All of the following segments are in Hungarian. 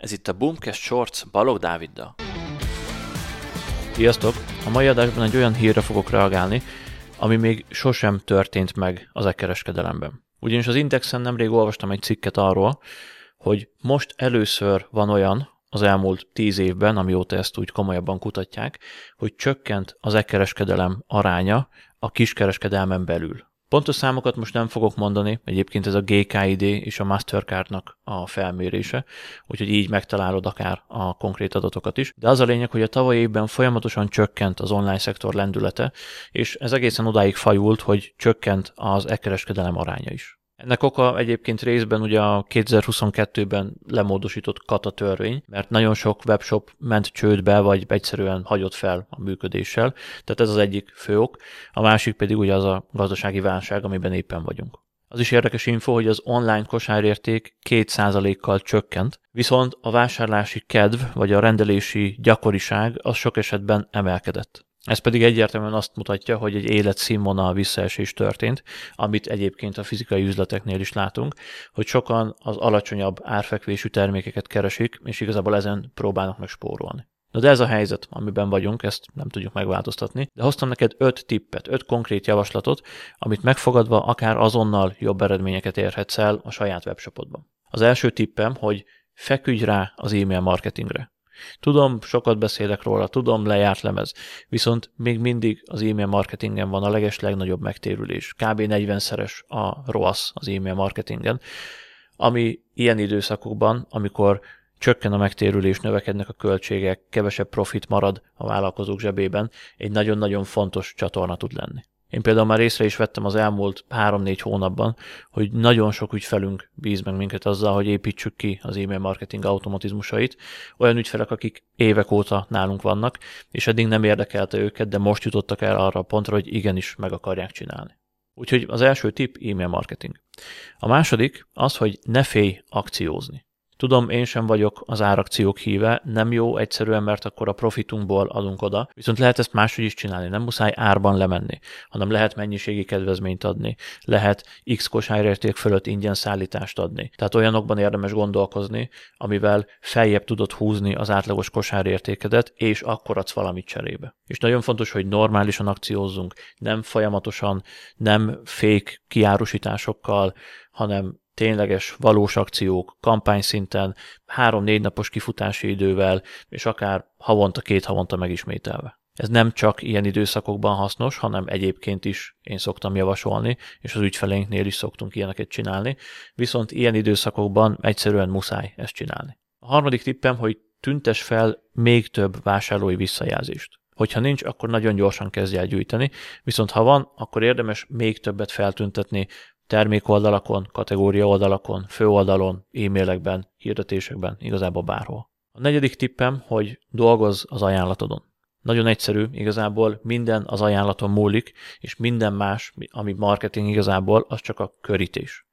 Ez itt a Boomcast Shorts Balog Dáviddal. Sziasztok! A mai adásban egy olyan hírre fogok reagálni, ami még sosem történt meg az e-kereskedelemben. Ugyanis az Indexen nemrég olvastam egy cikket arról, hogy most először van olyan az elmúlt tíz évben, amióta ezt úgy komolyabban kutatják, hogy csökkent az e-kereskedelem aránya a kiskereskedelmen belül. Pontos számokat most nem fogok mondani, egyébként ez a GKID és a Mastercardnak a felmérése, úgyhogy így megtalálod akár a konkrét adatokat is. De az a lényeg, hogy a tavaly évben folyamatosan csökkent az online szektor lendülete, és ez egészen odáig fajult, hogy csökkent az e-kereskedelem aránya is. Ennek oka egyébként részben ugye a 2022-ben lemódosított kata törvény, mert nagyon sok webshop ment csődbe, vagy egyszerűen hagyott fel a működéssel. Tehát ez az egyik fő ok. A másik pedig ugye az a gazdasági válság, amiben éppen vagyunk. Az is érdekes info, hogy az online kosárérték 2%-kal csökkent, viszont a vásárlási kedv vagy a rendelési gyakoriság az sok esetben emelkedett. Ez pedig egyértelműen azt mutatja, hogy egy életszínvonal visszaesés történt, amit egyébként a fizikai üzleteknél is látunk, hogy sokan az alacsonyabb árfekvésű termékeket keresik, és igazából ezen próbálnak meg spórolni. Na de ez a helyzet, amiben vagyunk, ezt nem tudjuk megváltoztatni, de hoztam neked öt tippet, öt konkrét javaslatot, amit megfogadva akár azonnal jobb eredményeket érhetsz el a saját webshopodban. Az első tippem, hogy feküdj rá az e-mail marketingre. Tudom, sokat beszélek róla, tudom, lejárt lemez, viszont még mindig az e-mail marketingen van a leges legnagyobb megtérülés. Kb. 40-szeres a ROAS az e-mail marketingen, ami ilyen időszakokban, amikor csökken a megtérülés, növekednek a költségek, kevesebb profit marad a vállalkozók zsebében, egy nagyon-nagyon fontos csatorna tud lenni. Én például már észre is vettem az elmúlt 3-4 hónapban, hogy nagyon sok ügyfelünk bíz meg minket azzal, hogy építsük ki az e-mail marketing automatizmusait. Olyan ügyfelek, akik évek óta nálunk vannak, és eddig nem érdekelte őket, de most jutottak el arra a pontra, hogy igenis meg akarják csinálni. Úgyhogy az első tip e-mail marketing. A második az, hogy ne félj akciózni. Tudom, én sem vagyok az árakciók híve, nem jó egyszerűen, mert akkor a profitunkból adunk oda, viszont lehet ezt máshogy is csinálni, nem muszáj árban lemenni, hanem lehet mennyiségi kedvezményt adni, lehet x kosárérték fölött ingyen szállítást adni. Tehát olyanokban érdemes gondolkozni, amivel feljebb tudod húzni az átlagos kosárértékedet, és akkor adsz valamit cserébe. És nagyon fontos, hogy normálisan akciózzunk, nem folyamatosan, nem fake kiárusításokkal, hanem tényleges, valós akciók, kampányszinten, három-négy napos kifutási idővel, és akár havonta, két havonta megismételve. Ez nem csak ilyen időszakokban hasznos, hanem egyébként is én szoktam javasolni, és az ügyfeleinknél is szoktunk ilyeneket csinálni, viszont ilyen időszakokban egyszerűen muszáj ezt csinálni. A harmadik tippem, hogy tüntes fel még több vásárlói visszajelzést. Hogyha nincs, akkor nagyon gyorsan kezdj el gyűjteni, viszont ha van, akkor érdemes még többet feltüntetni termékoldalakon, kategória oldalakon, főoldalon, e-mailekben, hirdetésekben, igazából bárhol. A negyedik tippem, hogy dolgozz az ajánlatodon. Nagyon egyszerű, igazából minden az ajánlaton múlik, és minden más, ami marketing igazából, az csak a körítés.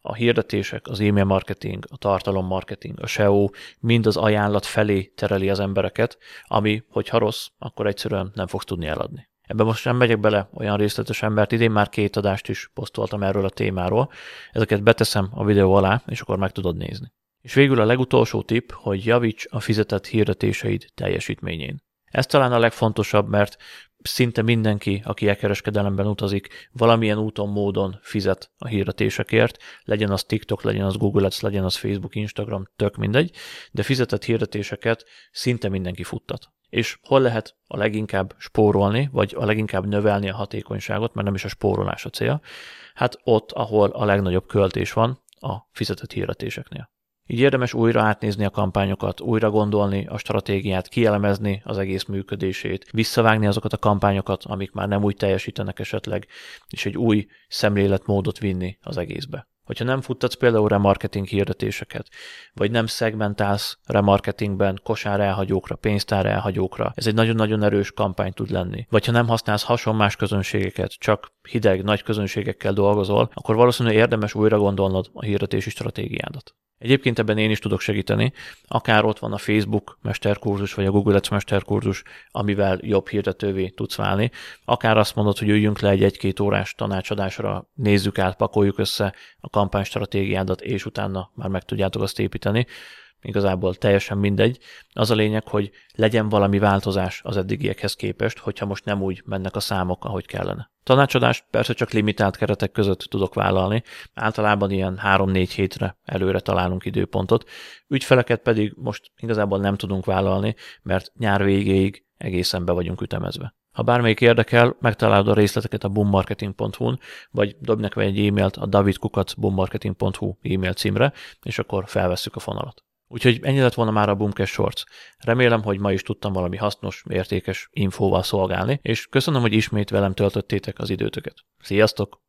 A hirdetések, az e-mail marketing, a tartalom marketing, a SEO mind az ajánlat felé tereli az embereket, ami, hogyha rossz, akkor egyszerűen nem fogsz tudni eladni. Ebben most nem megyek bele olyan részletesen, mert idén már két adást is posztoltam erről a témáról. Ezeket beteszem a videó alá, és akkor meg tudod nézni. És végül a legutolsó tipp, hogy javíts a fizetett hirdetéseid teljesítményén. Ez talán a legfontosabb, mert szinte mindenki, aki e-kereskedelemben utazik, valamilyen úton, módon fizet a hirdetésekért, legyen az TikTok, legyen az Google Ads, legyen az Facebook, Instagram, tök mindegy, de fizetett hirdetéseket szinte mindenki futtat és hol lehet a leginkább spórolni, vagy a leginkább növelni a hatékonyságot, mert nem is a spórolás a cél, hát ott, ahol a legnagyobb költés van, a fizetett hirdetéseknél. Így érdemes újra átnézni a kampányokat, újra gondolni a stratégiát, kielemezni az egész működését, visszavágni azokat a kampányokat, amik már nem úgy teljesítenek esetleg, és egy új szemléletmódot vinni az egészbe. Hogyha nem futtatsz például remarketing hirdetéseket, vagy nem szegmentálsz remarketingben kosár elhagyókra, pénztár elhagyókra, ez egy nagyon-nagyon erős kampány tud lenni. Vagy ha nem használsz hasonlás közönségeket, csak hideg, nagy közönségekkel dolgozol, akkor valószínűleg érdemes újra gondolnod a hirdetési stratégiádat. Egyébként ebben én is tudok segíteni, akár ott van a Facebook mesterkurzus, vagy a Google Ads mesterkurzus, amivel jobb hirdetővé tudsz válni, akár azt mondod, hogy üljünk le egy egy-két órás tanácsadásra, nézzük át, pakoljuk össze a kampánystratégiádat, és utána már meg tudjátok azt építeni. Igazából teljesen mindegy. Az a lényeg, hogy legyen valami változás az eddigiekhez képest, hogyha most nem úgy mennek a számok, ahogy kellene. Tanácsadást persze csak limitált keretek között tudok vállalni, általában ilyen 3-4 hétre előre találunk időpontot, ügyfeleket pedig most igazából nem tudunk vállalni, mert nyár végéig egészen be vagyunk ütemezve. Ha bármelyik érdekel, megtalálod a részleteket a boommarketing.hu-n, vagy dobj nekem egy e-mailt a davidkukacboommarketing.hu e-mail címre, és akkor felvesszük a fonalat. Úgyhogy ennyi lett volna már a Boomcast Shorts. Remélem, hogy ma is tudtam valami hasznos, értékes infóval szolgálni, és köszönöm, hogy ismét velem töltöttétek az időtöket. Sziasztok!